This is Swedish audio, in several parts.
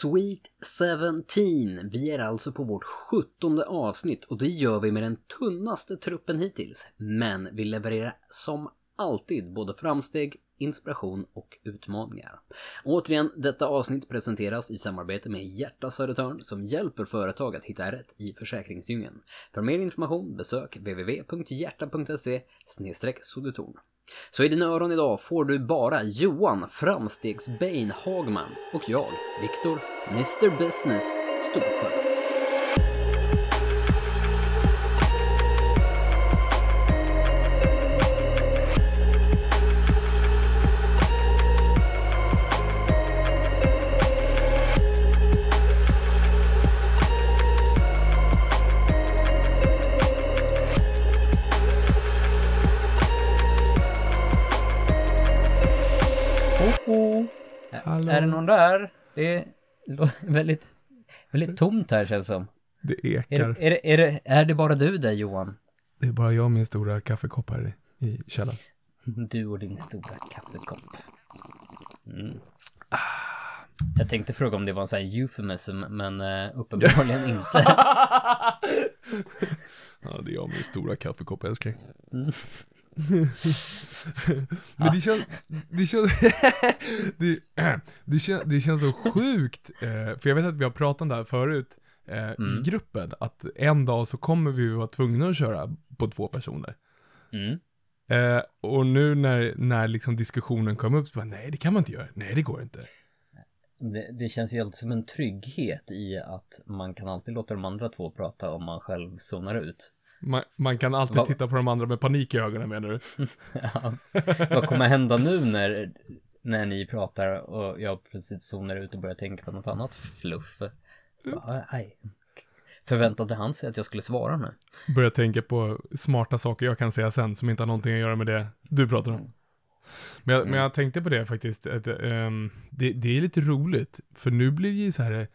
Sweet 17. Vi är alltså på vårt sjuttonde avsnitt och det gör vi med den tunnaste truppen hittills. Men vi levererar som alltid både framsteg, inspiration och utmaningar. Återigen, detta avsnitt presenteras i samarbete med Hjärta Södertörn som hjälper företag att hitta rätt i försäkringsdjungeln. För mer information besök www.hjärta.se Södertorn. Så i dina öron idag får du bara Johan Framstegsbein Hagman och jag, Viktor Mr Business Storsjö. Det någon där? Det är väldigt, väldigt tomt här känns som. Det Är ekar. det, är, det, är, det, är det bara du där Johan? Det är bara jag och min stora kaffekopp här i, i källaren. Du och din stora kaffekopp. Mm. Jag tänkte fråga om det var en sån här euphemism, men uh, uppenbarligen inte. Ja, det är jag och min stora kaffekopp, älskling. Men det känns, det känns, det, det, känns, det känns så sjukt, eh, för jag vet att vi har pratat om det här förut eh, i gruppen, att en dag så kommer vi vara tvungna att köra på två personer. Mm. Eh, och nu när, när liksom diskussionen kom upp, så bara, nej det kan man inte göra, nej det går inte. Det, det känns ju alltid som en trygghet i att man kan alltid låta de andra två prata om man själv zonar ut. Man, man kan alltid Vad- titta på de andra med panik i ögonen menar du? Ja. Vad kommer hända nu när, när ni pratar och jag plötsligt zonar ut och börjar tänka på något annat fluff? Så bara, aj. Förväntade han sig att jag skulle svara nu? Börja tänka på smarta saker jag kan säga sen som inte har någonting att göra med det du pratar om. Men jag, men jag tänkte på det faktiskt, att, ehm, det, det är lite roligt, för nu blir det ju så här,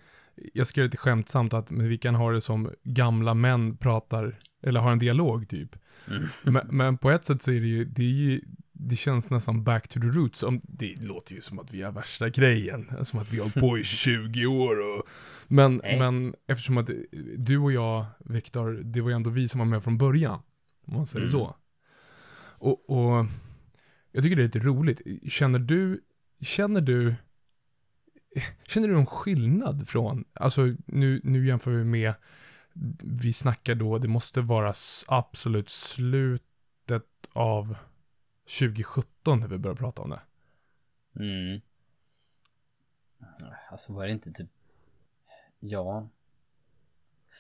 jag skrev lite skämtsamt att men vi kan ha det som gamla män pratar, eller har en dialog typ. Men, men på ett sätt så är det ju, det är ju, det känns nästan back to the roots. Om, det låter ju som att vi har värsta grejen, som att vi har på i 20 år och... Men, Nej. men eftersom att du och jag, Viktor, det var ju ändå vi som var med från början, om man säger Mm. så. Och, och jag tycker det är lite roligt. Känner du, känner du, känner du någon skillnad från, alltså nu, nu jämför vi med, vi snackar då, det måste vara absolut slutet av 2017 när vi börjar prata om det. Mm. Alltså var det inte typ... Ja.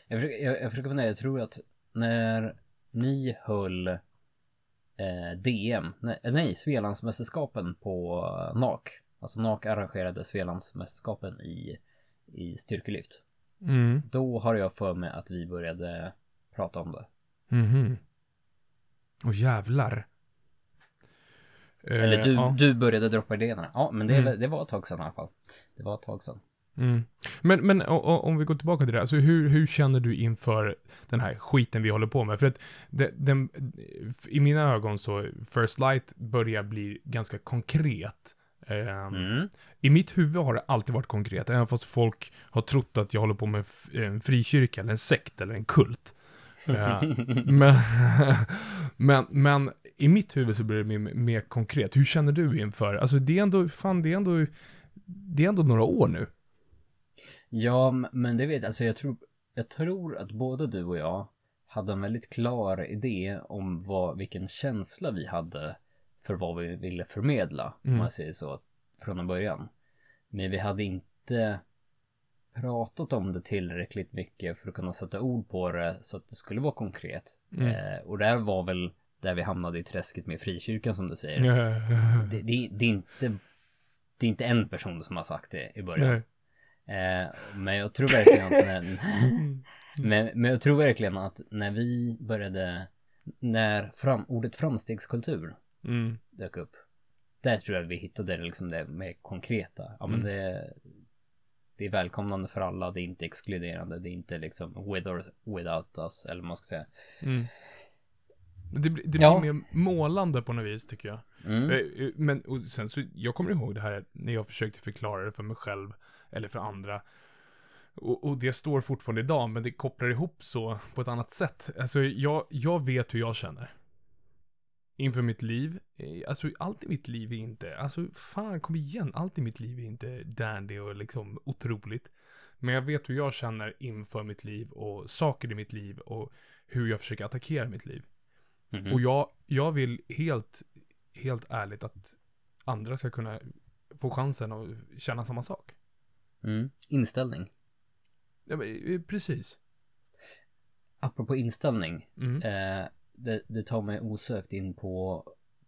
Jag försöker, jag, jag försöker fundera, jag tror att när ni höll eh, DM, nej, nej Svealandsmästerskapen på eh, NAK. Alltså NAK arrangerade Svealandsmästerskapen i, i styrkelyft. Mm. Då har jag för mig att vi började prata om det. Mhm. Och jävlar. Eh, Eller du, ja. du började droppa idéerna. Ja, men det, Mm. det var ett tag sedan i alla fall. Det var ett tag sedan. Mm. Men, men o- o- om vi går tillbaka till det, alltså hur, hur känner du inför den här skiten vi håller på med? För att det, den, i mina ögon så, First Light börjar bli ganska konkret. Ehm, Mm. I mitt huvud har det alltid varit konkret, även fast folk har trott att jag håller på med en frikyrka, eller en sekt, eller en kult. Eh, men, men, men i mitt huvud så blir det mer, mer konkret. Hur känner du inför, alltså det är ändå, fan det är ändå, det är ändå några år nu. Ja, men det vet jag. Alltså jag tror, jag tror att både du och jag hade en väldigt klar idé om vad, vilken känsla vi hade för vad vi ville förmedla, om man säger så, från början. Men vi hade inte pratat om det tillräckligt mycket för att kunna sätta ord på det så att det skulle vara konkret. Eh, och där var väl där vi hamnade i träsket med frikyrkan som du säger. Det, det, det, är inte, det är inte en person som har sagt det i början. Eh, men jag tror verkligen att när, men, men jag tror verkligen att när vi började, när fram, ordet framstegskultur Mm. dök upp, där tror jag vi hittade liksom det mer konkreta. Ja men det, det är välkomnande för alla, det är inte exkluderande, det är inte liksom with or without us, eller vad man ska säga. Mm. Det, blir- det blir Ja. mer målande på något vis, tycker jag. Mm. Eh, eh, Men och sen så, jag kommer ihåg det här när jag försökte förklara det för mig själv, eller för andra. Och, och det står fortfarande idag, men det kopplar ihop så på ett annat sätt. Alltså, jag, jag vet hur jag känner. Inför mitt liv. Eh, Alltså, allt i mitt liv är inte, alltså, fan, kom igen, allt i mitt liv är inte dandy och liksom otroligt. Men jag vet hur jag känner inför mitt liv och saker i mitt liv och hur jag försöker attackera mitt liv. Mhm. Och jag, jag vill helt, helt ärligt att andra ska kunna få chansen att känna samma sak. Mm. Inställning. Ja, men, eh, precis. Apropå inställning. Mm. Eh, det, det tar mig osökt in på,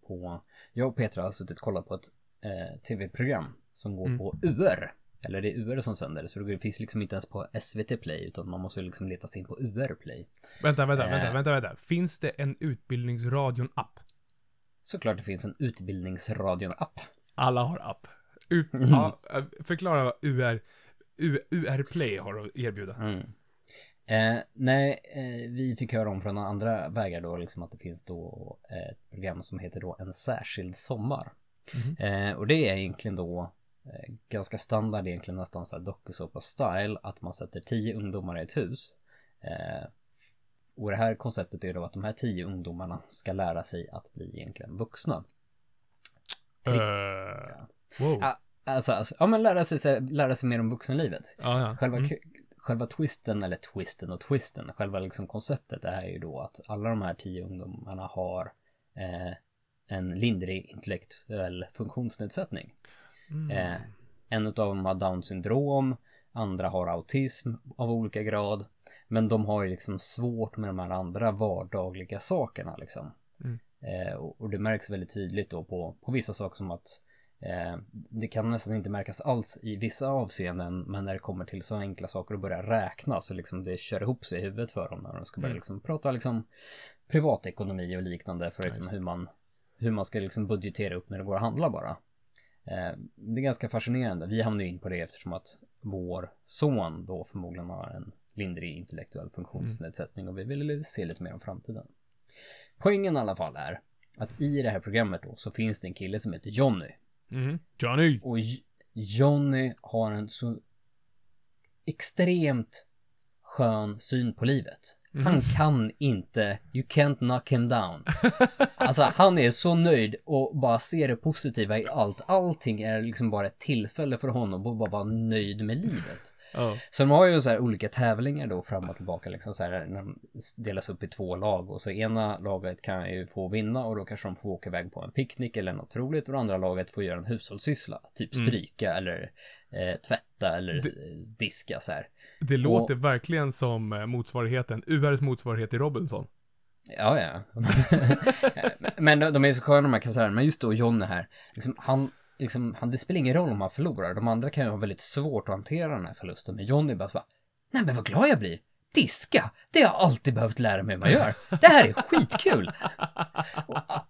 på... Jag och Petra har suttit och kollat på ett eh, tv-program som går Mm. på UR. Eller det är UR som sänder så det finns liksom inte ens på SVT Play, utan man måste liksom leta sig in på UR Play. Vänta, vänta, Eh. vänta, vänta, vänta. Finns det en Utbildningsradion-app? Såklart det finns en utbildningsradion-app. Alla har app. U- ja, eh, förklara vad UR, U- UR Play har att erbjuda. Mm. Eh, nej, eh, vi fick höra om från andra vägar då, liksom att det finns då eh, ett program som heter då En särskild sommar. Mhm. Eh, och det är egentligen då eh, ganska standard, egentligen nästan så här dokusåpa-style, att man sätter tio ungdomar i ett hus. Eh, och det här konceptet är då att de här tio ungdomarna ska lära sig att bli egentligen vuxna. Eh, wow. Ja, alltså, alltså, ja men lära sig, lära sig mer om vuxenlivet. Ja, ja. Själva, Mm. Själva twisten, eller twisten och twisten, själva liksom konceptet är ju då att alla de här tio ungdomarna har eh, en lindrig intellektuell funktionsnedsättning. Mm. Eh, en av dem har down syndrom, andra har autism av olika grad. Men de har ju liksom svårt med de här andra vardagliga sakerna liksom. Mm. Eh, och, och det märks väldigt tydligt då på, på vissa saker som att det kan nästan inte märkas alls i vissa avseenden. Men när det kommer till så enkla saker och börja räkna så liksom det kör ihop sig i huvudet för dem när de ska börja Mm. liksom prata liksom privatekonomi och liknande för liksom hur man hur man ska liksom budgetera upp när det går att handla bara. Eh, det är ganska fascinerande. Vi hamnade ju in på det eftersom att vår son då förmodligen har en lindrig intellektuell funktionsnedsättning och vi ville se lite mer om framtiden. Poängen i alla fall är att i det här programmet då så finns det en kille som heter Jonny. Mhm. Johnny! Och J- Jonny har en så extremt skön syn på livet. Han kan inte, you can't knock him down. Alltså han är så nöjd och bara ser det positiva i allt. Allting är liksom bara ett tillfälle för honom att bara vara nöjd med livet. Ja. Så de har ju så här olika tävlingar då fram och tillbaka liksom så här när de delas upp i två lag och så ena laget kan ju få vinna och då kanske de får åka iväg på en picknick eller något roligt och det andra laget får göra en hushållssyssla. Typ Mm. stryka eller eh, tvätta eller eh, diska så här. Det låter verkligen som eh, motsvarigheten, URs motsvarighet till Robinson. Ja, ja. men de, de är så sköna de här karaktärerna. Men just då John här, liksom, han, liksom, han, det spelar ingen roll om han förlorar. De andra kan ju ha väldigt svårt att hantera den här förlusten. Men John är bara så bara, nej men vad glad jag blir. Diska, det har jag alltid behövt lära mig hur man gör. Det här är skitkul. Och, ah,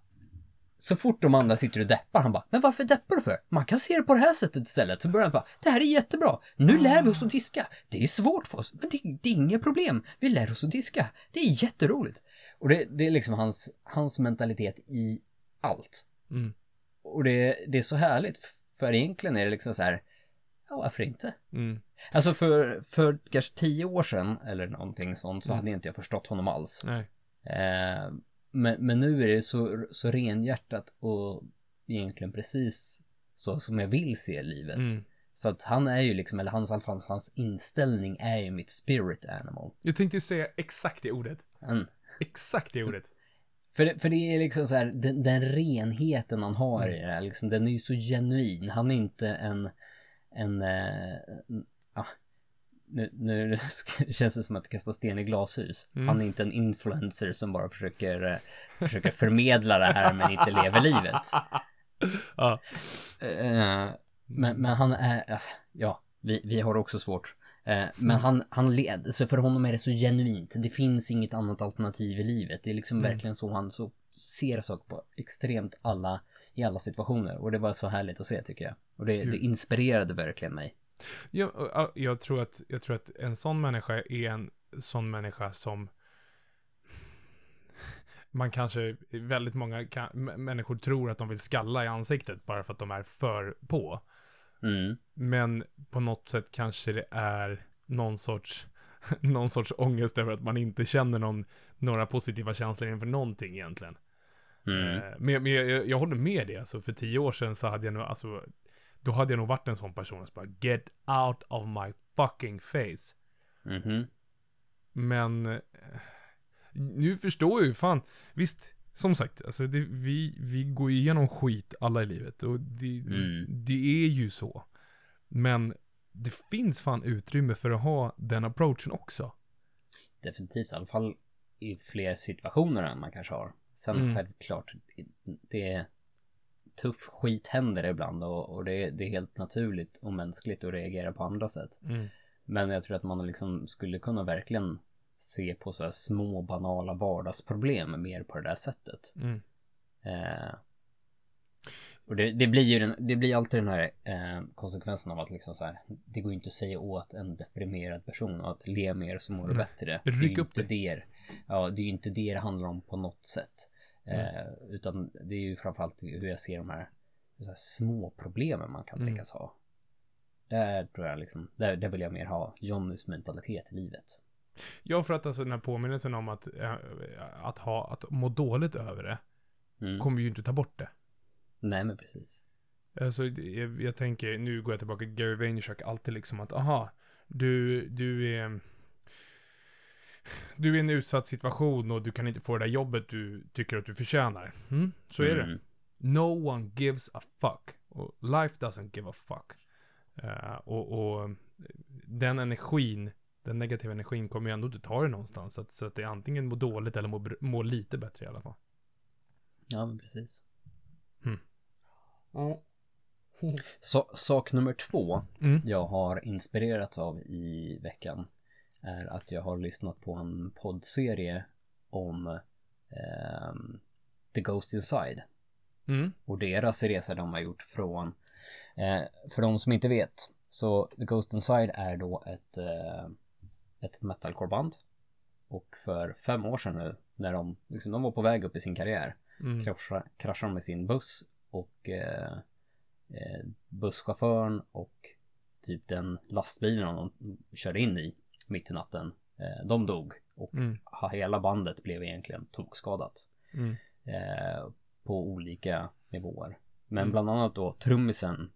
så fort de andra sitter och deppar, han bara, men varför deppar du för? Man kan se det på det här sättet istället. Så börjar han bara, det här är jättebra. Nu lär vi oss att diska. Det är svårt för oss, men det, det är inga problem. Vi lär oss att diska. Det är jätteroligt. Och det, det är liksom hans, hans mentalitet i allt. Mm. Och det, det är så härligt, för egentligen är det liksom så här, ja varför inte? Mm. Alltså för, för kanske tio år sedan eller någonting sånt så Mm. hade inte jag förstått honom alls. Eh, men, men nu är det så, så renhjärtat och egentligen precis så som jag vill se livet. Mm. Så att han är ju liksom, eller hans, fall hans inställning är ju mitt spirit animal. Jag tänkte ju säga exakt det ordet. Mm. Exakt det ordet. För, det- för det är liksom så här, den, den renheten han har i det här, liksom, den är ju så genuin. Han är inte en, en, eh, en ah, nu, nu känns det som att kasta sten i glashus. Mm. Han är inte en influencer som bara försöker, eh, försöker förmedla det här men inte lever livet. Ja. Eh, men, men han är, alltså, ja, vi, vi har också svårt. Eh, men han, han led, så för honom är det så genuint. Det finns inget annat alternativ i livet. Det är liksom Mm. verkligen så han så ser saker på extremt alla, i alla situationer. Och det var så härligt att se tycker jag. Och det, det inspirerade verkligen mig. Ja, och, ja, jag, tror att, jag tror att en sån människa är en sån människa som... man kanske, väldigt många kan, människor tror att de vill skalla i ansiktet bara för att de är för på. Mm. Men på något sätt kanske det är någon sorts, någon sorts ångest över att man inte känner någon, några positiva känslor inför någonting egentligen. Mm. Eh, Men, men jag, jag håller med dig, alltså för tio år sedan så hade jag nog, alltså, då hade jag nog varit en sån person som bara get out of my fucking face. Mhm. Men eh, nu förstår jag ju fan, visst, som sagt, alltså det, vi, vi går igenom skit alla i livet och det, Mm. det är ju så. Men det finns fan utrymme för att ha den approachen också. Definitivt, i alla fall i fler situationer än man kanske har. Sen Mm. självklart, det är tuff skit händer ibland och, och det, är- det är helt naturligt och mänskligt att reagera på andra sätt. Men jag tror att man liksom skulle kunna verkligen se på så här små banala vardagsproblem mer på det där sättet. Mm. Eh, och det, det blir ju den, det blir alltid den här eh, konsekvensen av att liksom så här, det går ju inte att säga åt en deprimerad person att le mer så mår du Nej. bättre. Det är Ryck ju upp inte det. Ja, det är ju inte det det handlar om på något sätt. Eh, utan det är ju framförallt hur jag ser de här, här små problemen man kan Mm. tänkas ha. Där tror jag liksom, där, där vill jag mer ha Johnnys mentalitet i livet. Ja, för att alltså den här påminnelsen om att, eh, att ha, att må dåligt över det, Mm. kommer ju inte ta bort det. Nej men precis. Alltså, jag, jag tänker, nu går jag tillbaka till Gary Vaynerchuk, alltid liksom att, aha, du, du är... Du är i en utsatt situation och du kan inte få det där jobbet du tycker att du förtjänar. Mm, så är det. Mm. No one gives a fuck. Och life doesn't give a fuck. Eh, och, och den energin, den negativa energin kommer ju ändå inte ta dig någonstans. Så att, så att det är antingen må dåligt eller må, må lite bättre i alla fall. Ja men precis. Mm. Så, sak nummer två Mm. jag har inspirerats av i veckan är att jag har lyssnat på en poddserie om ehm, The Ghost Inside Mm. och deras resa de har gjort från eh, för de som inte vet så The Ghost Inside är då ett eh, ett metalcoreband och för fem år sedan nu när de liksom de var på väg upp i sin karriär Mm. kraschar, kraschar de med sin buss och eh, eh, busschauffören och typ den lastbilen de körde in i mitt i natten, eh, de dog och Mm. hela bandet blev egentligen tokskadat Mm. eh, på olika nivåer. Men Mm. bland annat då trummisen,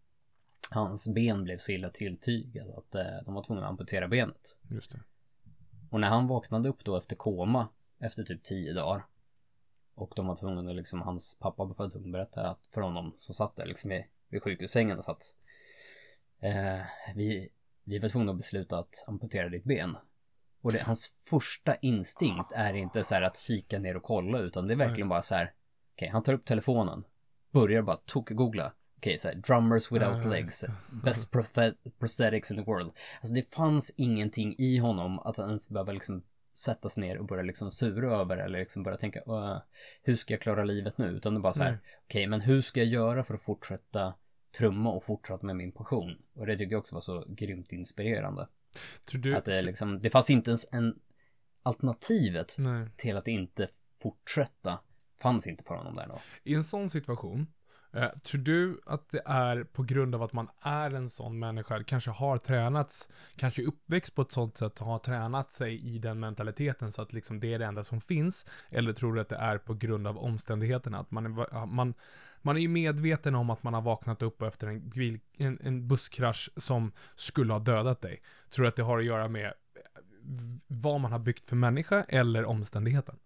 hans ben blev så illa tilltygat att eh, de var tvungna att amputera benet. Just det. Och när han vaknade upp då efter koma efter typ tio dagar och de var tvungna att liksom, hans pappa var tvungen att berätta att för honom så satt där liksom i, vid sjukhussängen och satt. Eh, vi, vi var tvungna att besluta att amputera ditt ben. Och det, hans första instinkt är inte så här att kika ner och kolla utan det är verkligen bara så här okej, han tar upp telefonen börjar bara tok-googla okej, här drummers without Ja, legs best prosthet- prosthetics in the world Alltså det fanns ingenting i honom att han ens behöva liksom sätta sig ner och börja liksom sura över eller liksom börja tänka "Åh, hur ska jag klara livet nu? Utan det bara så här, Nej. okej men hur ska jag göra för att fortsätta trumma och fortsätta med min passion? Och det tycker jag också var så grymt inspirerande. Tror du... att det liksom, det fanns inte ens en alternativet Nej. till att inte fortsätta fanns inte för honom där då. I en sån situation, eh, tror du att det är på grund av att man är en sån människa, kanske har tränats, kanske uppväxt på ett sånt sätt och har tränat sig i den mentaliteten så att liksom det är det enda som finns? Eller tror du att det är på grund av omständigheterna? Att man är, man, man är ju medveten om att man har vaknat upp efter en, bil- en, en busskrasch som skulle ha dödat dig. Tror du att det har att göra med eh, vad man har byggt för människa eller omständigheten?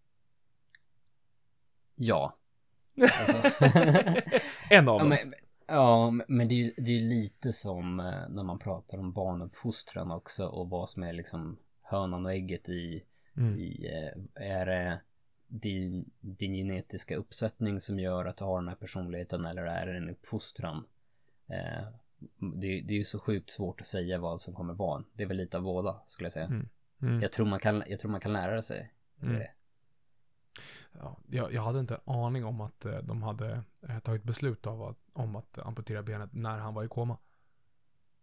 Ja. Alltså, En av ja, dem. men, ja, men det är det är lite som eh, när man pratar om barnuppfostran också och vad som är liksom hönan och ägget i, Mm. i eh, är det din, din genetiska uppsättning som gör att du har den här personligheten eller är det en uppfostran? Eh, det, det är ju så sjukt svårt att säga vad som kommer vara. Det är väl lite av båda skulle jag säga. Mm. Mm. Jag, tror man kan, jag tror man kan lära sig Mm. det. Ja, jag, jag hade inte en aning om att eh, de hade eh, tagit beslut av att, om att amputera benet när han var i koma.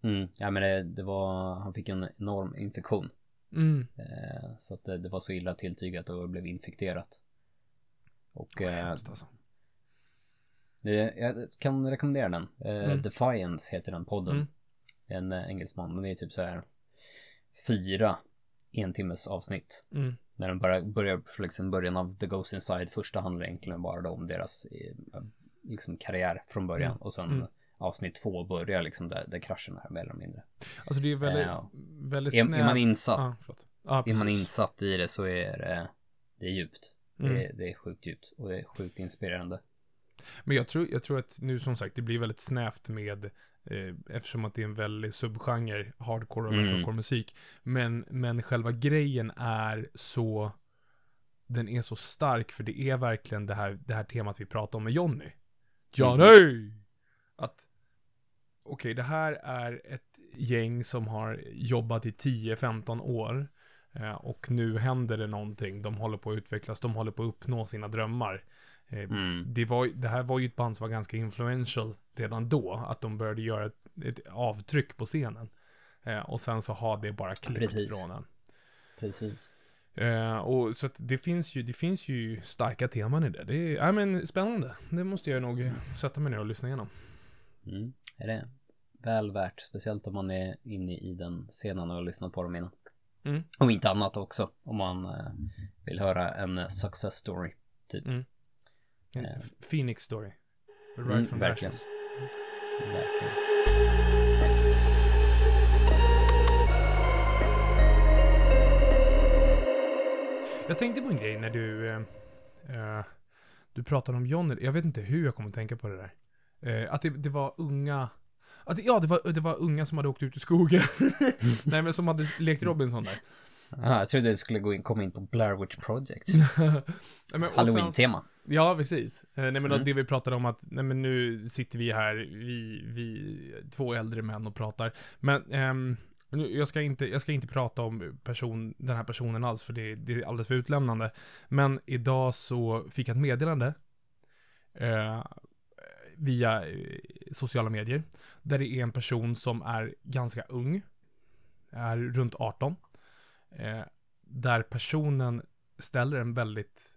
Mm. Ja men det, det var, han fick en enorm infektion. Mm. Eh, så att det, det var så illa tilltygat och blev infekterat. Och eh, Hemskt alltså. det, jag kan rekommendera den. Eh, Mm. Defiance heter den podden. Mm. En eh, engelsman. Det är typ så här fyra en timmes avsnitt. Mm. När den bara börjar liksom början av The Ghost Inside. Första handlar egentligen bara då om deras eh, liksom karriär från början. Mm. Och sen Mm. avsnitt två börjar liksom där, där kraschen är mer eller mindre. Alltså det är väldigt, Ja. väldigt Är, är man insatt, förlåt. Ja, är man insatt i det så är det, det är djupt. Det, Mm. är, det är sjukt djupt och det är sjukt inspirerande. Men jag tror, jag tror att nu som sagt, det blir väldigt snävt med, eftersom att det är en väldigt subgenre, hardcore och Mm. metalcore musik. Men, men själva grejen är så, den är så stark för det är verkligen det här, det här temat vi pratade om med Johnny. Johnny! Att, okej, det här är ett gäng som har jobbat i 10-15 år. eh, Och nu händer det någonting, de håller på att utvecklas, de håller på att uppnå sina drömmar. Eh, Mm. det, var, det här var ju ett band som var ganska influential redan då, att de började göra ett, ett avtryck på scenen. Eh, och sen så har det bara klippt Precis. från en. Precis. Eh, och så att det finns ju, det finns ju starka teman i det. Det är, ja men spännande. Det måste jag nog sätta mig ner och lyssna igenom. Mm. Är det väl värt, speciellt om man är inne i den scenen och har lyssnat på dem innan. Mm. Om inte annat också, om man eh, vill höra en success story. Typ. Mm. En Eh. Phoenix story. Rise Mm, from the verkligen. ashes. Verkligen. Jag tänkte på en grej när du, eh, eh, du pratade om Johnny. Jag vet inte hur jag kommer att tänka på det där. Eh, att det, det var unga, att, ja, det var, det var unga som hade åkt ut i skogen. Nej, men som hade lekt Robinson där. Aha, jag trodde det skulle gå in, komma in på Blair Witch Project. Men, Halloween-tema. Ja, precis. Eh, nej, men Mm. det vi pratade om att, nej men nu sitter vi här, vi, vi, två äldre män och pratar. Men, ehm, nu, jag ska inte, jag ska inte prata om person, den här personen alls, för det, det är alldeles för utlämnande. Men idag så fick jag ett meddelande, eh, via eh, sociala medier, där det är en person som är ganska ung, är runt 18, eh, där personen ställer en väldigt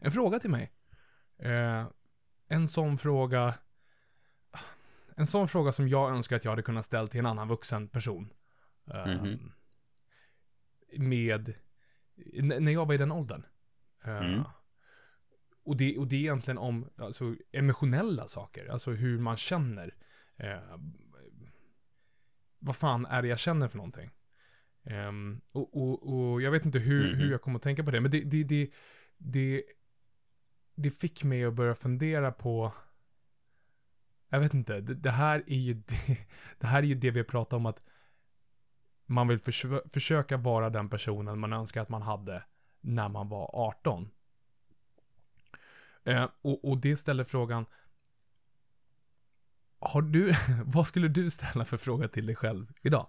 en fråga till mig. Eh, en sån fråga... En sån fråga som jag önskar att jag hade kunnat ställa till en annan vuxen person. Eh, Mhm. Med... n- När jag var i den åldern. Eh, Mm. och, det, och det är egentligen om alltså, emotionella saker. Alltså hur man känner. Eh, vad fan är det jag känner för någonting? Ehm, och, och, och jag vet inte hur, Mhm. hur jag kommer att tänka på det, men det, det, det, det, det fick mig att börja fundera på jag vet inte, det, det här är ju det, det här är ju det vi pratar om att man vill försö försöka vara den personen man önskar att man hade när man var 18. Eh, och, och det ställer frågan Har du, vad skulle du ställa för fråga till dig själv idag?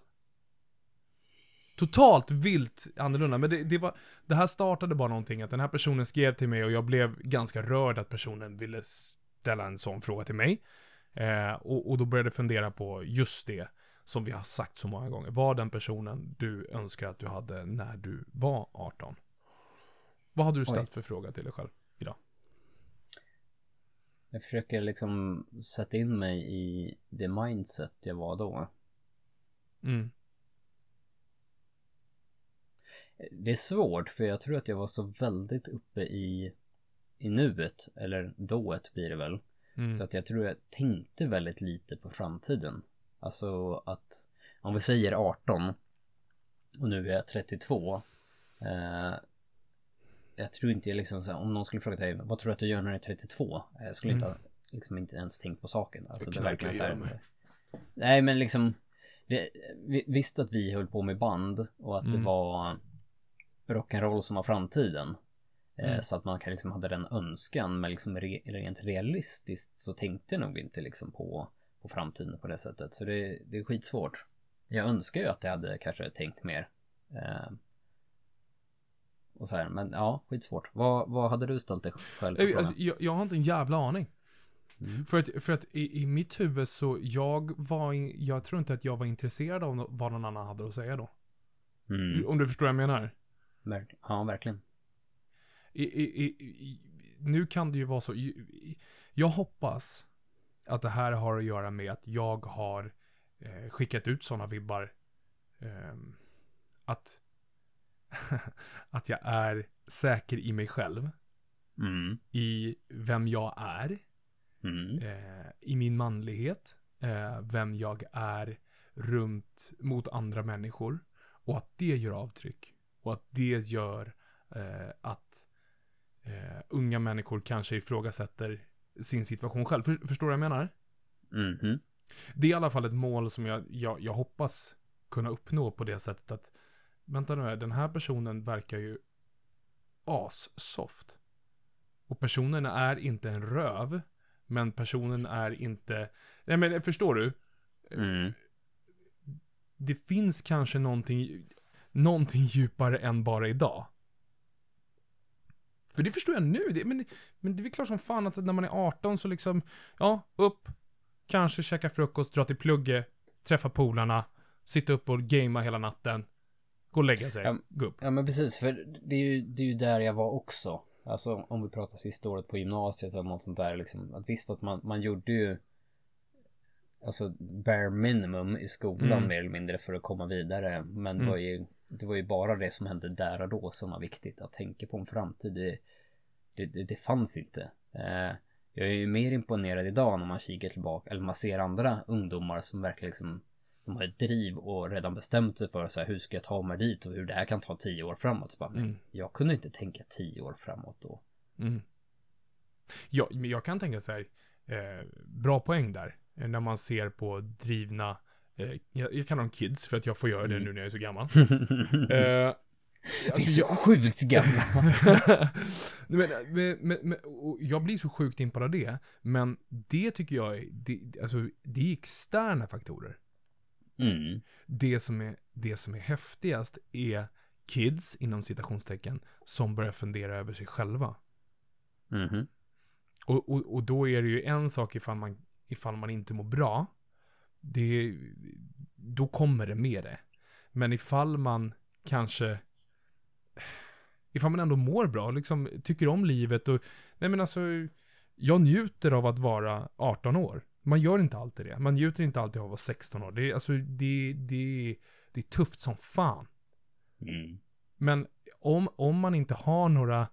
Totalt vilt annorlunda, men det, det var, det här startade bara någonting, att den här personen skrev till mig och jag blev ganska rörd att personen ville ställa en sån fråga till mig. Eh, och, och då började jag fundera på just det som vi har sagt så många gånger. Var den personen du önskar att du hade när du var 18? Vad hade du ställt Oj. för fråga till dig själv idag? Jag försöker liksom sätta in mig i det mindset jag var då. Mm. Det är svårt för jag tror att jag var så väldigt uppe i, i nuet, eller dået blir det väl. Mm. Så att jag tror jag tänkte väldigt lite på framtiden. Alltså att om vi säger 18 och nu är jag 32. Eh, jag tror inte jag liksom så här, om någon skulle fråga dig vad tror du att du gör när du är 32? Jag skulle inte ha, liksom inte ens tänkt på saken. Alltså det verkligen så här. Nej men liksom det, vi, visst att vi höll på med band och att det Mm. var rock'n'roll som var framtiden. Eh, Mm. Så att man kan liksom hade den önskan men liksom re, rent realistiskt så tänkte jag nog inte liksom på, på framtiden på det sättet. Så det, det är skitsvårt. Jag önskar ju att jag hade kanske tänkt mer. Eh, och så här, men ja, skitsvårt. Vad, vad hade du ställt dig själv för alltså, jag, jag har inte en jävla aning. Mm. För att, för att i, i mitt huvud så, jag var, jag tror inte att jag var intresserad av vad någon annan hade att säga då. Mm. Om du förstår vad jag menar. Verk, ja, verkligen. I, i, i, i, nu kan det ju vara så. Jag hoppas att det här har att göra med att jag har eh, skickat ut sådana vibbar. Eh, att, att jag är säker i mig själv. Mm. I vem jag är. Mm. Eh, I min manlighet. Eh, vem jag är runt mot andra människor. Och att det gör avtryck. Och att det gör eh, att eh, unga människor kanske ifrågasätter sin situation själv. För, förstår du vad jag menar? Mhm. Det är i alla fall ett mål som jag, jag, jag hoppas kunna uppnå på det sättet att vänta nu, den här personen verkar ju assoft. Och personen är inte en röv, men personen är inte, nej men förstår du? Mm. Det finns kanske någonting, någonting djupare än bara idag. För det förstår jag nu, det, men, men det är väl klart som fan att när man är 18 så liksom, ja, upp, kanske käka frukost, dra till plugget, träffa polarna, sitta upp och gamea hela natten, gå och lägga sig, Ja. gå upp. Ja men precis, för det är, ju, det är ju där jag var också. Alltså om vi pratar sista året på gymnasiet eller något sånt där liksom. Att visst att man, man gjorde ju Alltså bare minimum i skolan Mm. mer eller mindre för att komma vidare. Men det Mm. var ju Det var ju bara det som hände där och då som var viktigt att tänka på en framtid. Det, det, det, det fanns inte. Eh, jag är ju mer imponerad idag när man kikar tillbaka eller man ser andra ungdomar som verkligen liksom de har ett driv och redan bestämt sig för så här, hur ska jag ta mig dit och hur det här kan ta tio år framåt. Så bara, Mm. Jag kunde inte tänka tio år framåt då. Mm. Ja, men jag kan tänka så här, eh, bra poäng där, när man ser på drivna, jag, jag kallar dem kids för att jag får göra det Mm. nu när jag är så gammal. Vi Eh, är alltså, så jag, sjukt gamla. men, men, men, men, och jag blir så sjukt impad av det, men det tycker jag är, det, alltså, det är externa faktorer. Mm. Det som är, det som är häftigast är kids, inom citationstecken, som börjar fundera över sig själva. Mhm. Och, och, och då är det ju en sak ifall man, ifall man inte mår bra. Det, då kommer det med det. Men ifall man kanske, ifall man ändå mår bra, liksom tycker om livet och, nej men alltså, jag njuter av att vara 18 år. Man gör inte alltid det. Man njuter inte alltid av att vara 16 år. Det är, alltså, det, det, det är tufft som fan. Mm. Men om, om man inte har några,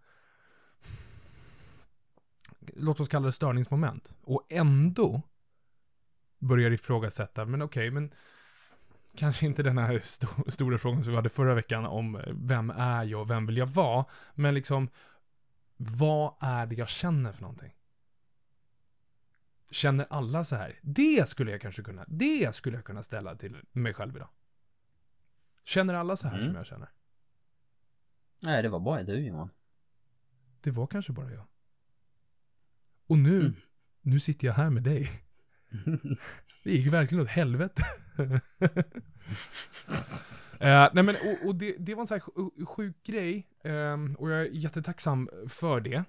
låt oss kalla det störningsmoment, och ändå börjar ifrågasätta, men okej, men kanske inte den här sto- stora frågan som vi hade förra veckan om eh, vem är jag och vem vill jag vara, men liksom, vad är det jag känner för någonting? Känner alla så här? Det skulle jag kanske kunna, det skulle jag kunna ställa till mig själv idag. Känner alla så här Mm. som jag känner? Nej, det var bara du Johan. Det var kanske bara jag. Och nu, Mm. nu sitter jag här med dig. Det gick verkligen åt helvete. Eh, nej men, och, och det, det var en sån här sj- sjuk grej. ehm, och jag är jättetacksam för det.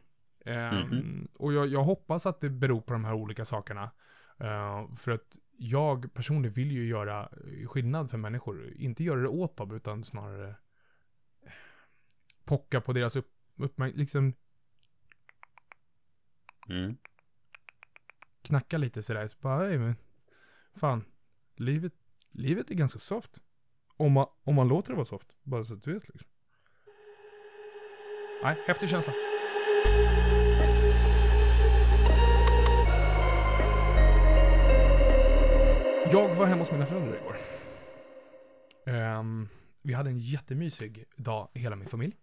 Ehm, Mhm. Och jag, jag hoppas att det beror på de här olika sakerna. Eh, för att jag personligen vill ju göra skillnad för människor. Inte göra det åt dem, utan snarare pocka på deras upp, uppmärksamhet. Liksom Mm. Knacka lite sådär. Så bara, "Hej, men fan, livet, livet är ganska soft. Om man, om man låter det vara soft. Bara så att du vet liksom. Nej, häftig känsla. Jag var hemma hos mina föräldrar igår. Ehm, vi hade en jättemysig dag, hela min familj.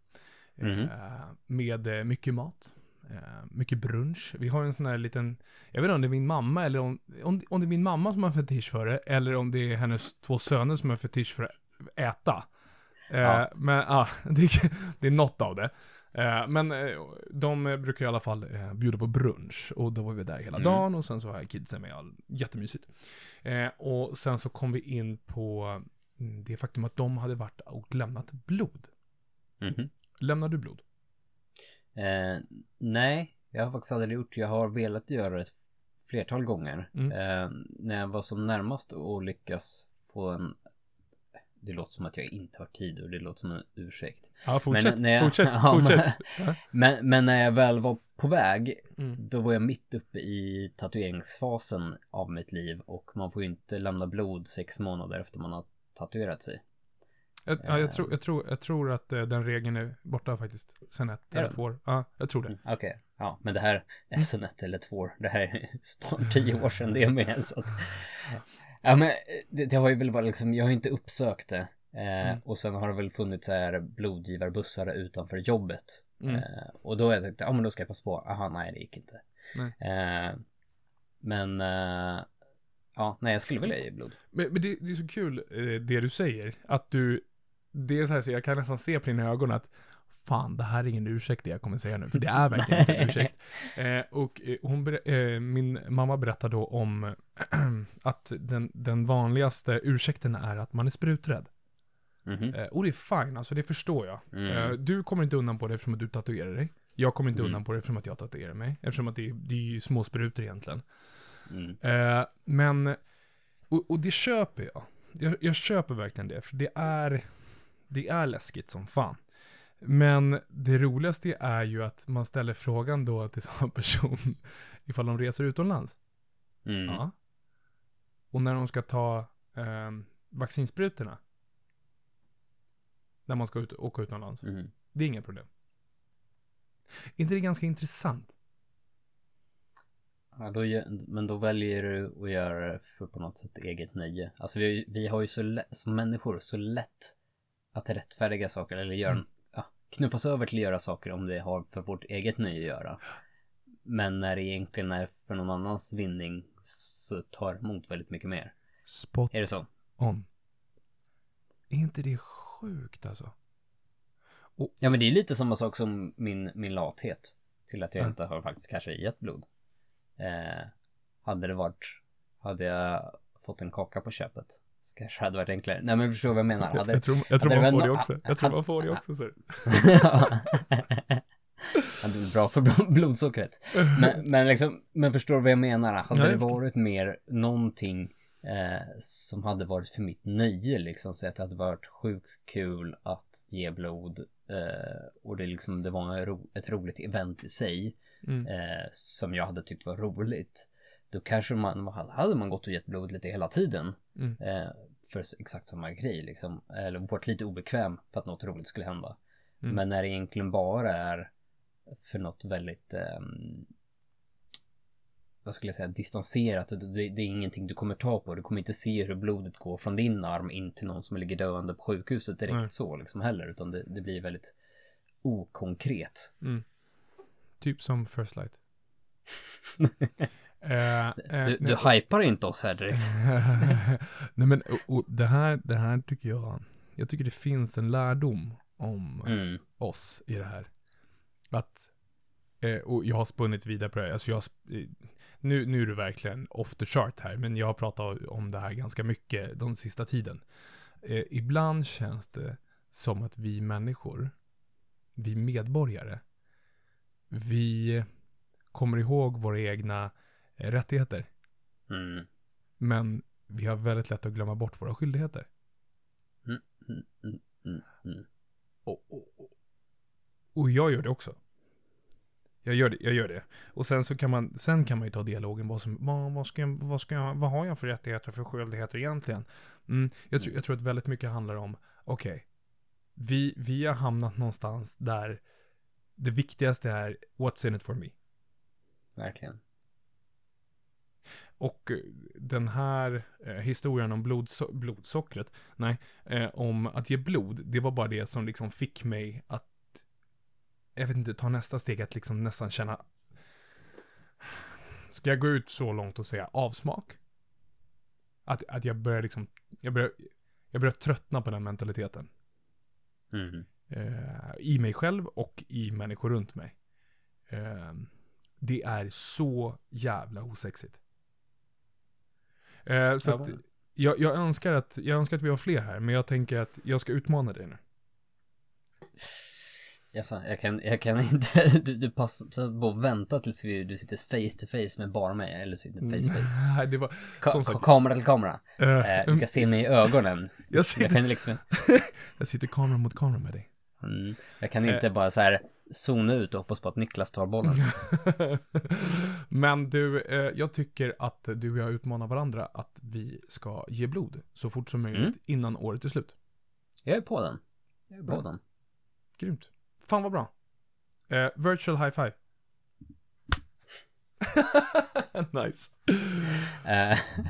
Mhm. Eh, med eh, mycket mat. Eh, mycket brunch. Vi har en sån här liten, jag vet inte om det är min mamma eller om, om, om det är min mamma som har fetisch för det, eller om det är hennes två söner som har fetisch för att äta. Eh, Ja. Men ja, det, det är något av det. Eh, men de brukar i alla fall bjuda på brunch och då var vi där hela Mm. dagen och sen så har jag kidsen med, jättemysigt. Och sen så kom vi in på mm, det faktum att de hade varit och lämnat blod. Mhm. Lämnar du blod? Eh, nej, jag har faktiskt aldrig gjort. Jag har velat göra det flertal gånger. Mm. Eh, när jag var som närmast att lyckas få en det låter som att jag inte har tid och det låter som en ursäkt. Ja, fortsätt. Men när jag- fortsätt. Ja, fortsätt. Men, men när jag väl var på väg, Mm. då var jag mitt uppe i tatueringsfasen av mitt liv och man får ju inte lämna blod sex månader efter man har tatuerat sig. Jag, ja, jag, tror, jag, tror, jag tror att eh, den regeln är borta faktiskt. Sen ett eller två år. Ja, jag tror det. Mm, Okej, ja, men det här är sen ett eller två år. Det här är snart tio år sedan det är med. Så att, ja, men det, det har ju väl varit liksom, jag har inte uppsökt det. Eh, Mm. Och sen har det väl funnits så här blodgivarbussar utanför jobbet. Mm. Eh, och då har jag tänkt, ja men då ska jag passa på. Aha, nej det gick inte. Eh, men, eh, ja, nej jag skulle vilja ge blod. Men, men det, det är så kul eh, det du säger. Att du, det är så här så jag kan nästan se på dina ögon att fan, det här är ingen ursäkt det jag kommer säga nu, för det är verkligen inte en ursäkt. Eh, och eh, hon, eh, min mamma berättar då om att den, den vanligaste ursäkten är att man är spruträdd. Mhm. Eh, och det är fine, alltså det förstår jag. Mm. Eh, du kommer inte undan på det eftersom att du tatuerar dig. Jag kommer inte Mm. undan på det eftersom att jag tatuerar mig. Eftersom att det, är- det är ju små sprutor egentligen. Mm. Eh, men, och, och det köper jag. jag. Jag köper verkligen det, för det är, det är läskigt som fan. Men det roligaste är ju att man ställer frågan då till samma person ifall de reser utomlands. Mm. Ja. Och när de ska ta eh, vaccinsprutorna. När man ska ut, åka utomlands. Mm. Det är inga problem. Är inte det ganska intressant? Ja, då, men då väljer du att göra det för på något sätt eget nöje. Alltså vi, vi har ju så lätt, som människor så lätt att rättfärdiga saker eller göra, Mm. ja, knuffas över till att göra saker om det har för vårt eget nöje att göra. Men när det egentligen är för någon annans vinning så tar det emot väldigt mycket mer. Spot Är det så? on. Är inte det sjukt alltså? Ja men det är lite samma sak som min, min lathet. Till att jag Mm. inte har faktiskt kanske gett blod. Eh, hade det varit, hade jag fått en kaka på köpet. Så kanske hade varit enklare. Nej men förstår vad jag menar. Jag, Hade, jag tror, jag tror man får det också. Jag tror man får det också. Så. ja, det är bra för blod- blodsockret. Men, men, liksom, men förstår du vad jag menar? Hade jag det varit mer någonting eh, som hade varit för mitt nöje liksom. Så att det hade varit sjukt kul att ge blod. Eh, och det, liksom, det var ro, ett roligt event i sig. Mm. Eh, som jag hade tyckt var roligt. Då kanske man hade man gått och gett blod lite hela tiden. Mm. Eh, för exakt samma grej liksom. Eller varit lite obekväm för att något roligt skulle hända. Mm. Men när det egentligen bara är för något väldigt ehm, vad skulle jag säga, distanserat. Det, det, är ingenting du kommer ta på. Du kommer inte se hur blodet går från din arm in till någon som ligger döende på sjukhuset direkt Nej. så liksom heller. Utan det, det blir väldigt okonkret. Mm. Typ som First Light. Eh, eh, Du, nej. du hypar inte oss här direkt. nej men, och, och det, här, det här tycker jag, jag tycker det finns en lärdom om Mm. oss i det här. Att, eh, och jag har spunnit vidare på det här, alltså jag, nu, nu är det verkligen off the chart här, men jag har pratat om det här ganska mycket den sista tiden. Ibland känns det som att vi människor, vi medborgare, vi kommer ihåg våra egna rättigheter, Mm. men vi har väldigt lätt att glömma bort våra skyldigheter. Mm, mm, mm, mm. Och, och, och, och jag gör det också. Jag gör det, jag gör det. Och sen så kan man, sen kan man ju ta dialogen, vad, som, vad, vad, ska jag, vad, ska jag, vad har jag för rättigheter, för skyldigheter egentligen? Mm, jag, tror- jag tror att väldigt mycket handlar om, okej, vi, vi har hamnat någonstans där det viktigaste är, what's in it for me? Verkligen. Och eh, den här eh, historien om blodso- blodsockret, nej, eh, om att ge blod, det var bara det som liksom fick mig att, jag vet inte, ta nästa steg, att liksom nästan känna, ska jag gå ut så långt och säga avsmak? Att, att jag börjar liksom, jag börjar, jag börjar tröttna på den mentaliteten. Mm. Eh, I mig själv och i människor runt mig. Eh, det är så jävla osexigt. Eh, så Ja, att jag, jag, önskar att, jag önskar att vi har fler här, men jag tänker att jag ska utmana dig nu. Jaså, jag kan, jag kan inte, du, du passar på att vänta tills vi, du sitter face to face med bara mig, eller sitter face to face. Nej, det var... Ka som sagt, kamera till kamera. Eh, du kan se mig i ögonen. jag, Jag sitter, kan liksom, jag sitter kamera mot kamera med dig. Mm, jag kan inte bara så här zona ut och hoppas på att Niklas tar bollen. Men du, eh, jag tycker att du och jag utmanar varandra att vi ska ge blod så fort som möjligt Mm. innan året är slut. Jag är på den. Jag är på Bra. den. Grymt. Fan vad bra. Eh, virtual high five. nice. Eh,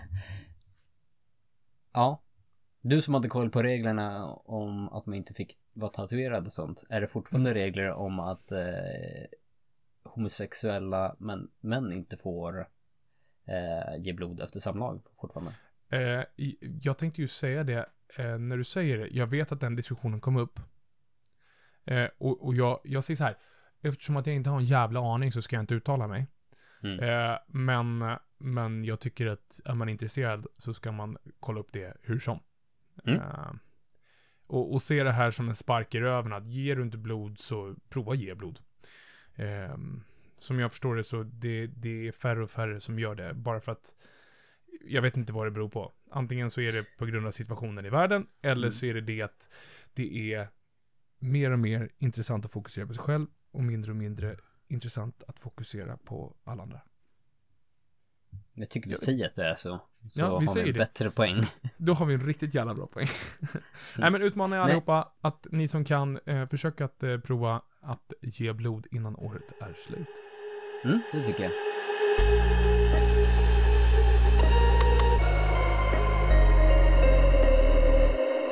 ja. Du som hade koll på reglerna om att man inte fick vara tatuerad och sånt. Är det fortfarande regler om att eh, homosexuella män, män inte får eh, ge blod efter samlag fortfarande? Eh, jag tänkte ju säga det eh, när du säger det. Jag vet att den diskussionen kom upp. Eh, och och jag, jag säger så här. Eftersom att jag inte har en jävla aning så ska jag inte uttala mig. Mm. Eh, men, men jag tycker att är man intresserad så ska man kolla upp det hur som. Mm. Och, och se det här som en spark i röven att ger du inte blod så prova ge blod. Eh, som jag förstår det så det, det är färre och färre som gör det bara för att jag vet inte vad det beror på. Antingen så är det på grund av situationen i världen eller Mm. så är det det att det är mer och mer intressant att fokusera på sig själv och mindre och mindre intressant att fokusera på alla andra. Jag tycker vi säger att det är så. Så Ja, vi har säger vi en det. bättre poäng. Då har vi en riktigt jävla bra poäng. Nej men utmanar jag allihopa att ni som kan eh, försöka att eh, prova att ge blod innan året är slut. Mm, det tycker jag.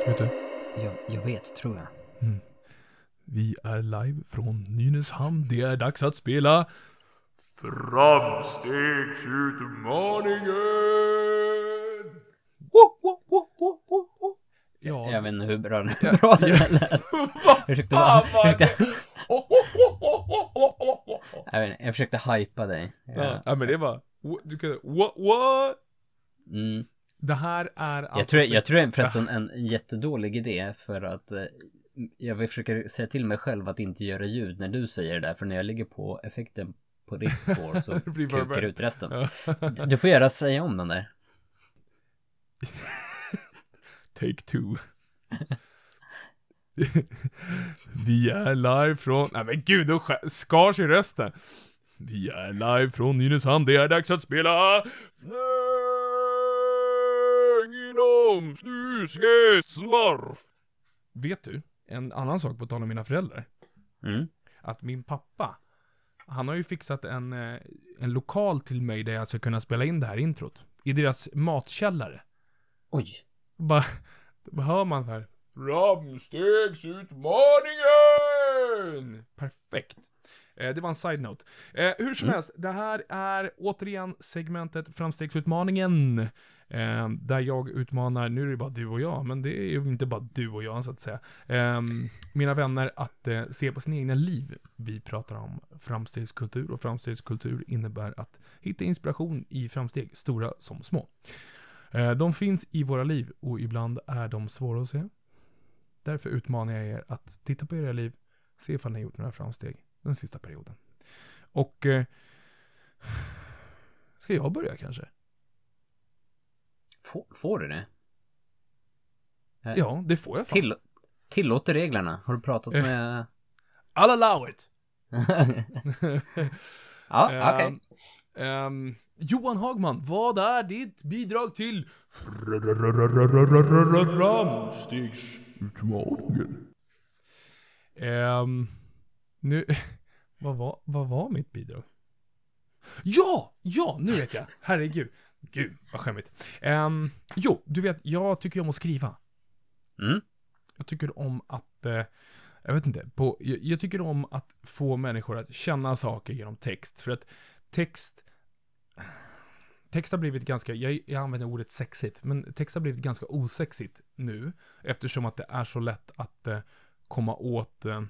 Vet du? jag. Jag vet, tror jag. Vi är live från Nynäshamn. Det är dags att spela Framstegsutmaningen! Ja, Jag vet inte hur bra, Ja, bra det där lät. Vad Jag försökte vara... fan var Jag försökte, det? jag, vet, inte, jag försökte hypa dig. Ja, ja, men det var... Du kan... What? what? Mm. Det här är alltså... Jag tror, jag tror det är förresten en jättedålig idé för att eh, jag försöka säga till mig själv att inte göra ljud när du säger det där, för när jag ligger på effekten på så Det blir bara kukar ut resten. Du får göra säga om den där. Take two. Vi är live från... Nej men gud, då sk- skars i rösten. Vi är live från Nynäshamn, det är dags att spela... Inom snusgesmurf. Vet du, en annan sak på tal om mina föräldrar. Mm. Att min pappa, han har ju fixat en, eh, en lokal till mig där jag ska kunna spela in det här introt. I deras matkällare. Oj. Bara, då hör man så här. Framstegsutmaningen! Perfekt. Eh, det var en side-note. Eh, hur som Mm. helst, det här är återigen segmentet Framstegsutmaningen. Eh, där jag utmanar, nu är det bara du och jag, men det är ju inte bara du och jag så att säga. Eh, mina vänner att se på sina egna liv. Vi pratar om framstegskultur och framstegskultur innebär att hitta inspiration i framsteg, stora som små. Eh, De finns i våra liv och ibland är de svåra att se. Därför utmanar jag er att titta på era liv, se ifall ni har gjort några framsteg den sista perioden. Och... Eh, ska jag börja kanske? Får, får du det? Eh, Ja, det får jag fan. Till, tillåter reglerna? Har du pratat Eh. med... I'll allow it! ja, okej. Ehm, ehm, Johan Hagman, vad är ditt bidrag till framstegsutmaningen? Um, nu, vad var, vad var mitt bidrag? Ja! Ja, nu vet jag. Herregud. Gud, vad skämmigt. Ehm, jo, du vet, jag tycker om att skriva. Mm. Jag tycker om att, eh, jag vet inte, på, jag, jag tycker om att få människor att känna saker genom text. För att text, text har blivit ganska, jag, jag använder ordet sexigt, men text har blivit ganska osexigt nu. Eftersom att det är så lätt att eh, komma åt, eh,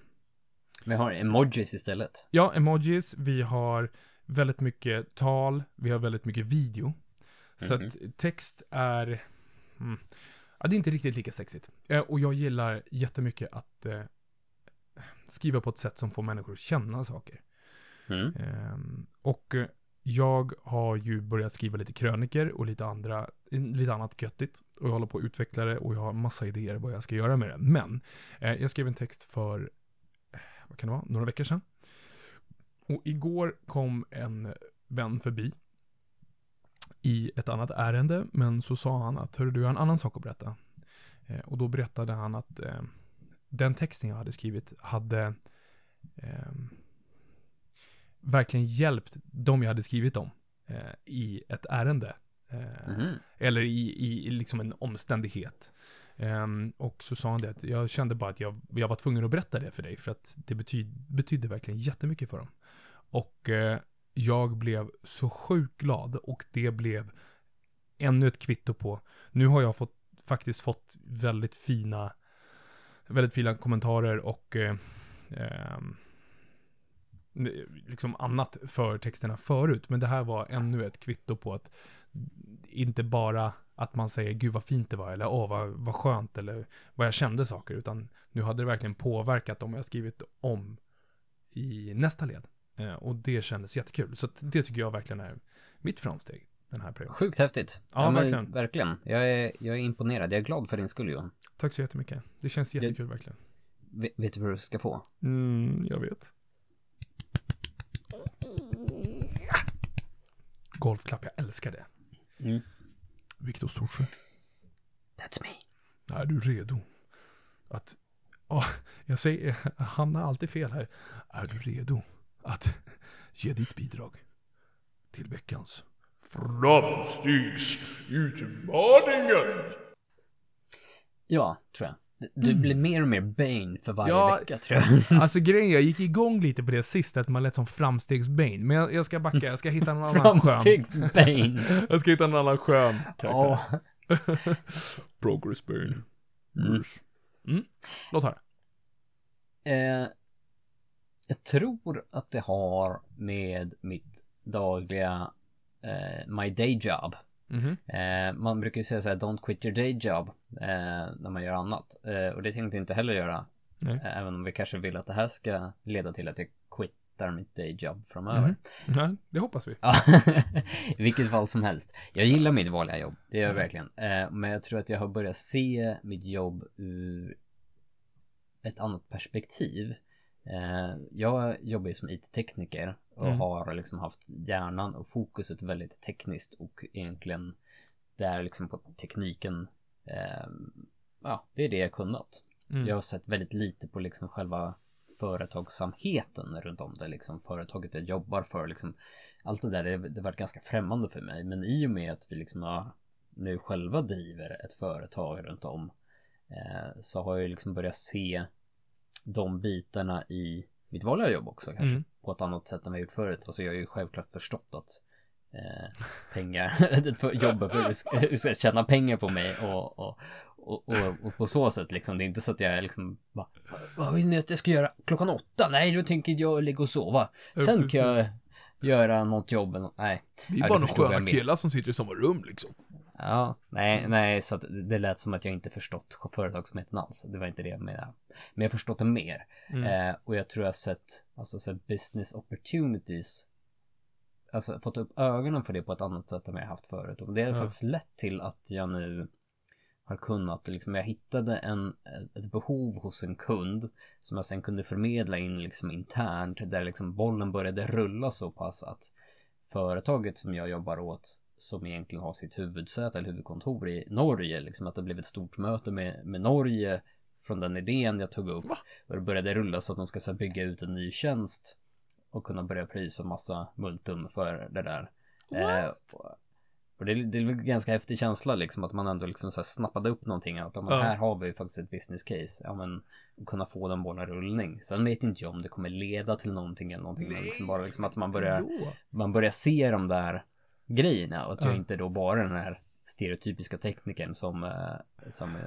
Vi har emojis istället. ja, emojis, vi har väldigt mycket tal, vi har väldigt mycket video. Så Mhm. att text är, mm, ja, det är inte riktigt lika sexigt. Eh, och jag gillar jättemycket att, eh, skriva på ett sätt som får människor att känna saker. Mm. Ehm, och eh, jag har ju börjat skriva lite kröniker och lite andra, lite annat göttigt. Och jag håller på att utveckla det och jag har massa idéer vad jag ska göra med det. Men eh, jag skrev en text för, eh, vad kan det vara, några veckor sedan. Och igår kom en vän förbi i ett annat ärende, men så sa han att, hörru du, jag har en annan sak att berätta. Eh, och då berättade han att eh, den texten jag hade skrivit hade eh, verkligen hjälpt de jag hade skrivit om eh, i ett ärende. Eh, Mhm. Eller i, i, i liksom en omständighet. Ehm, och så sa han det att jag kände bara att jag, jag var tvungen att berätta det för dig för att det betyd, betydde verkligen jättemycket för dem. Och eh, jag blev så sjukt glad och det blev ännu ett kvitto på, nu har jag fått, faktiskt fått väldigt fina, väldigt fina kommentarer och eh, eh, liksom annat för texterna förut, men det här var ännu ett kvitto på att inte bara att man säger gud vad fint det var eller åh vad, vad skönt eller vad jag kände saker utan nu hade det verkligen påverkat om jag skrivit om i nästa led. Eh, och det kändes jättekul. Så det tycker jag verkligen är mitt framsteg den här perioden. Sjukt häftigt. Ja, men verkligen. Verkligen. Jag är, jag är imponerad. Jag är glad för din skull Johan. Tack så jättemycket. Det känns jättekul verkligen. Vet, vet du vad du ska få? Mm, jag vet. Golfklapp, jag älskar det. Mm. Viktor Storsjö. That's me. Är du redo? Att... Ja, jag säger, han har alltid fel här. Är du redo att ge ditt bidrag till veckans framstegsutmaningen? Ja, tror jag. Du blir mer och mer Bane för varje Ja. vecka tror jag. Alltså grejen, jag gick igång lite på det sist, att man lät som framstegsbane. Men jag, jag ska backa, jag ska hitta en annan skön. Framstegs-Bane. Jag ska hitta en annan skön karaktär. Ja. Progress Bane. Mm. Mm. Låt höra. Eh, jag tror att det har med mitt dagliga My day job. Mhm. Eh, man brukar ju säga så här, don't quit your day job eh, när man gör annat. Eh, och det tänkte jag inte heller göra. Eh, även om vi kanske vill att det här ska leda till att jag quittar mitt day job framöver. Mhm. Ja, det hoppas vi. I vilket fall som helst. Jag gillar mitt vanliga jobb, det gör jag Mm. verkligen. Eh, men jag tror att jag har börjat se mitt jobb ur ett annat perspektiv. Eh, jag jobbar ju som IT-tekniker och Mm. har liksom haft hjärnan och fokuset väldigt tekniskt och egentligen det är liksom på tekniken. Eh, ja, det är det jag kunnat. Mm. Jag har sett väldigt lite på liksom själva företagsamheten runt om det, liksom företaget jag jobbar för, liksom allt det där, det, det varit ganska främmande för mig. Men i och med att vi liksom har, nu själva driver ett företag runt om eh, så har jag liksom börjat se de bitarna i mitt vanliga jobb också kanske Mm. på ett annat sätt än vad jag gjort förut. Alltså jag har ju självklart förstått att eh, pengar, för jobbet, hur ska, tjäna pengar på mig och, och, och, och, på så sätt liksom. Det är inte så att jag liksom bara, vad vill ni att jag ska göra klockan åtta? Nej, då tänker jag ligga och sova. Sen kan jag göra något jobb eller något. Nej. Vi är det bara några sköna killar som sitter i samma rum liksom. Ja, nej, nej, så att det lät som att jag inte förstått företagsamheten alls. Det var inte det jag menade. Men jag har förstått det mer. Mm. Eh, och jag tror jag har sett, alltså så business opportunities. Alltså fått upp ögonen för det på ett annat sätt än jag haft förut. Och det har Ja. faktiskt lett till att jag nu har kunnat, liksom jag hittade en, ett behov hos en kund som jag sen kunde förmedla in liksom internt där liksom bollen började rulla så pass att företaget som jag jobbar åt som egentligen har sitt huvudsäte eller huvudkontor i Norge, liksom att det blev ett stort möte med, med Norge från den idén jag tog upp och det började rulla så att de ska så bygga ut en ny tjänst och kunna börja prisa massa multum för det där. Eh, och- det, det är väl en ganska häftig känsla liksom att man ändå liksom så här snappade upp någonting att ja, här har vi faktiskt ett business case. Ja men kunna få den bollen rullning. Sen vet inte jag om det kommer leda till någonting eller någonting. Men liksom bara liksom att man börjar Ändå. man börjar se de där grejerna och att jag Ja. inte då bara den här stereotypiska teknikern som, eh, som eh,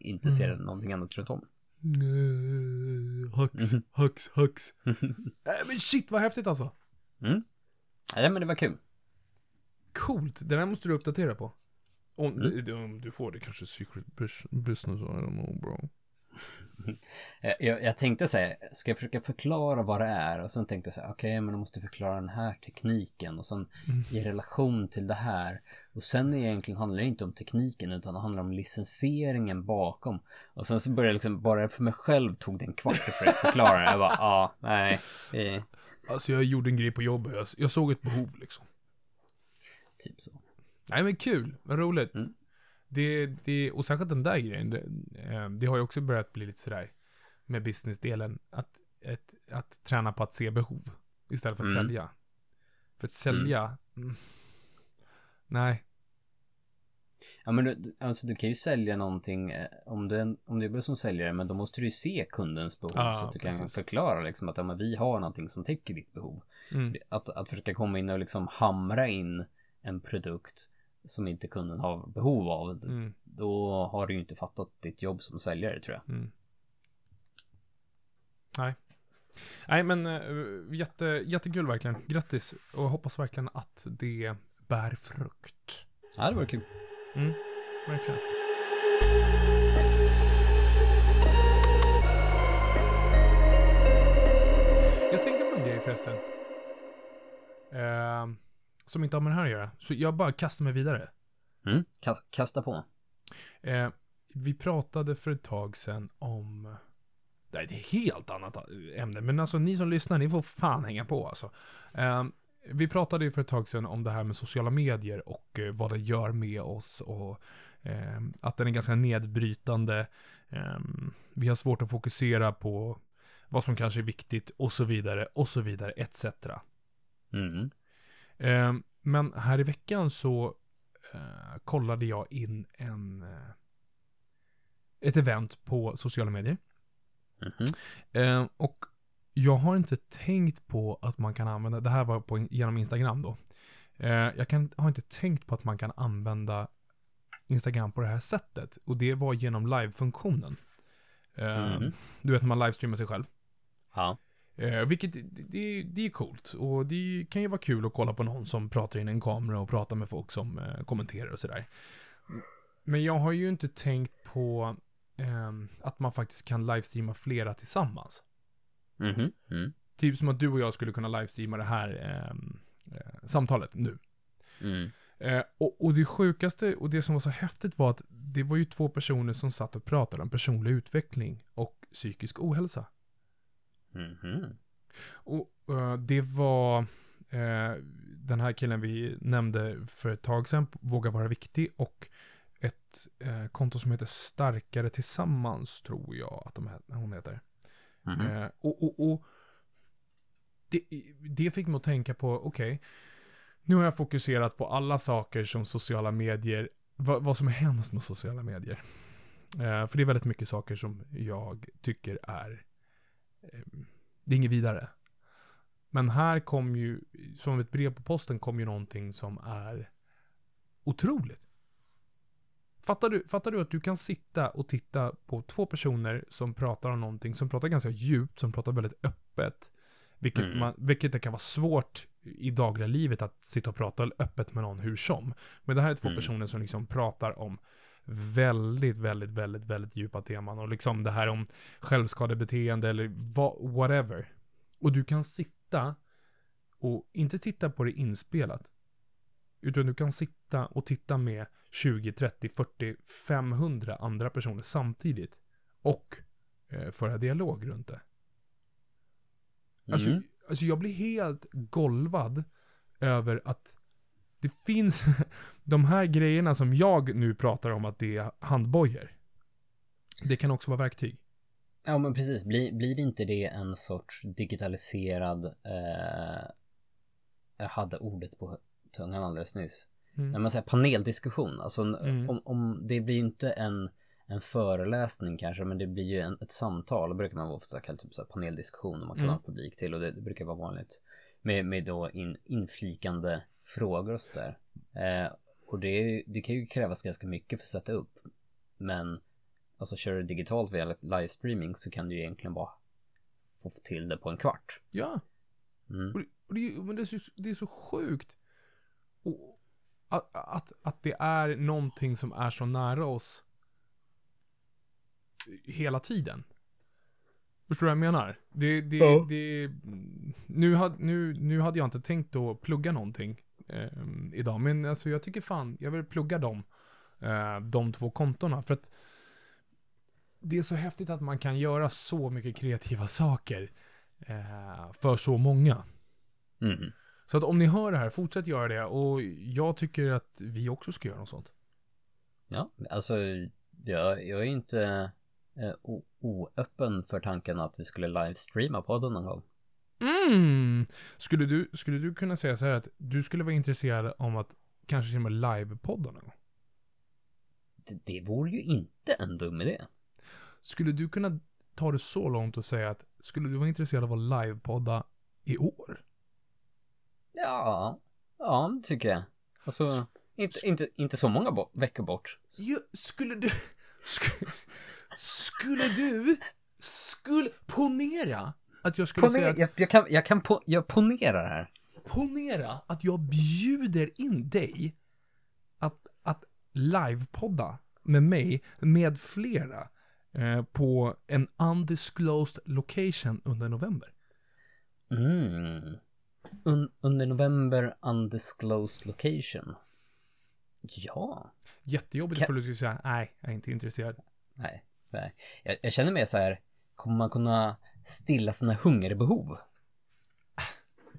inte ser Mm. någonting annat runt om. Nej, Hax, hax, hax. Nej men shit vad häftigt alltså. Ja men det var kul. Coolt, det där måste du uppdatera på. Om, Mm. det- om du får det kanske secret bus- business, I don't know bro. Jag, jag, tänkte säga, ska jag försöka förklara vad det är? Och sen tänkte jag så här, okej, okay, men jag måste förklara den här tekniken och sen mm. i relation till det här. Och sen egentligen handlar det inte om tekniken utan det handlar om licensieringen bakom. Och sen så började jag liksom, bara för mig själv tog det en kvart för att förklara det. Jag bara, ja, ah, nej. Eh. Alltså jag gjorde en grej på jobbet, jag, jag såg ett behov liksom. Typ så. Nej men kul, vad roligt. Mm. Det, det, och särskilt den där grejen, det, eh, det, har ju också börjat bli lite sådär med businessdelen, att, ett, att träna på att se behov istället för att mm. sälja. För att sälja, mm. mm nej. Ja men du, alltså du kan ju sälja någonting eh, om du, om du jobbar som säljare men då måste du ju se kundens behov ja, så att du precis. kan förklara liksom att ja, men vi har någonting som täcker ditt behov. Mm. Att, att försöka komma in och liksom hamra in en produkt som inte kunden har behov av. Mm. Då har du ju inte fattat ditt jobb som säljare tror jag. Mm. Nej. Nej men äh, jätte, jättekul verkligen. Grattis och hoppas verkligen att det bär frukt. Ja, det var kul. Mm, verkligen. Jag tänkte på en grej förresten. Uh, som inte har med det här att göra. Så jag bara kastar mig vidare. Mm, kasta på. Uh, vi pratade för ett tag sedan om... Det är ett helt annat ämne, men alltså ni som lyssnar, ni får fan hänga på alltså. Uh, vi pratade ju för ett tag sedan om det här med sociala medier och eh, vad det gör med oss och eh, att den är ganska nedbrytande. Eh, vi har svårt att fokusera på vad som kanske är viktigt och så vidare och så vidare etc. Mm. Eh, men här i veckan så eh, kollade jag in en eh, ett event på sociala medier. Mm -hmm. och jag har inte tänkt på att man kan använda, det här var på, genom Instagram då. Eh, jag kan, har inte tänkt på att man kan använda Instagram på det här sättet. Och det var genom live-funktionen. Mm. Du vet när man livestreamar sig själv. Ja. Eh, vilket, det, det är coolt. Och det kan ju vara kul att kolla på någon som pratar in en kamera och pratar med folk som eh, kommenterar och sådär. Men jag har ju inte tänkt på eh, att man faktiskt kan livestreama flera tillsammans. Mm -hmm. mm. Typ som att du och jag skulle kunna livestreama det här ehm, eh, samtalet nu. Mm. Eh, och, och det sjukaste och det som var så häftigt var att det var ju två personer som satt och pratade om personlig utveckling och psykisk ohälsa. Mm -hmm. Och uh, det var uh, den här killen vi nämnde för ett tag sedan, Våga vara viktig, och ett uh, konto som heter Starkare Tillsammans, tror jag att de, hon heter. Mm -hmm. och, och, och det, det, fick mig att tänka på, okej, okay, nu har jag fokuserat på alla saker som sociala medier, vad, vad som är hemskt med sociala medier. För det är väldigt mycket saker som jag tycker är, det är inget vidare. Men här kom ju, som ett brev på posten, kom ju någonting som är otroligt. Fattar du, fattar du att du kan sitta och titta på två personer som pratar om någonting, som pratar ganska djupt, som pratar väldigt öppet. Vilket, mm. man, vilket det kan vara svårt i dagliga livet att sitta och prata öppet med någon hur som. Men det här är två mm. personer som liksom pratar om väldigt, väldigt, väldigt, väldigt djupa teman. Och liksom det här om självskadebeteende eller whatever. Och du kan sitta och inte titta på det inspelat. Utan du kan sitta och titta med 20, 30, 40, 500 andra personer samtidigt. Och eh, föra dialog runt det. Alltså, mm. alltså jag blir helt golvad över att det finns de här grejerna som jag nu pratar om att det är handbojor. Det kan också vara verktyg. Ja men precis, blir, blir inte det en sorts digitaliserad, eh, jag hade ordet på tungan alldeles nyss. Mm. När man säger paneldiskussion, alltså mm. om, om det blir inte en, en föreläsning kanske, men det blir ju en, ett samtal, då brukar man ofta kalla typ så paneldiskussion och man kan mm. ha publik till och det, det, brukar vara vanligt. Med, med då in, inflikande frågor och sådär. Eh, och det, det kan ju krävas ganska mycket för att sätta upp. Men alltså kör du digitalt via livestreaming så kan du ju egentligen bara få till det på en kvart. Ja. Mm. Och det, och det, men det, är så, det är så sjukt. Och, att, att, att det är någonting som är så nära oss hela tiden. Förstår du vad jag menar? Det, det, Ja. det, nu, had, nu, nu hade jag inte tänkt att plugga någonting eh, idag, men alltså jag tycker fan, jag vill plugga dem, eh, de två kontona, för att det är så häftigt att man kan göra så mycket kreativa saker eh, för så många. Mm. Så att om ni hör det här, fortsätt göra det, och jag tycker att vi också ska göra något sånt. Ja, alltså jag, jag är inte eh, oöppen för tanken att vi skulle livestreama podden någon gång. Mm. Skulle du, skulle du kunna säga så här att du skulle vara intresserad om att kanske till och med livepodda någon gång? Det, det vore ju inte en dum idé. Skulle du kunna ta det så långt och säga att skulle du vara intresserad av att livepodda i år? Ja, ja, det tycker jag. Alltså, inte, inte, inte så många bo- veckor bort. Jo, skulle du... Skulle, skulle du... Skulle... Ponera att jag skulle säga Ponera, att... jag, jag kan, jag kan po, jag ponerar här. Ponera att jag bjuder in dig att, att livepodda med mig, med flera, eh, på en undisclosed location under november. Mm. Un, under november undisclosed location. Ja. Jättejobbigt Kan- för du skulle säga nej, jag är inte intresserad. Nej, nej. Jag, jag känner mer så här, kommer man kunna stilla sina hungerbehov?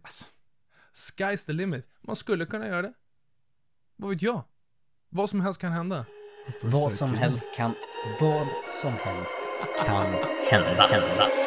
Alltså, sky's the limit. Man skulle kunna göra det. Vad vet jag? Vad som helst kan hända. Vad som helst kan, vad som helst kan hända. hända.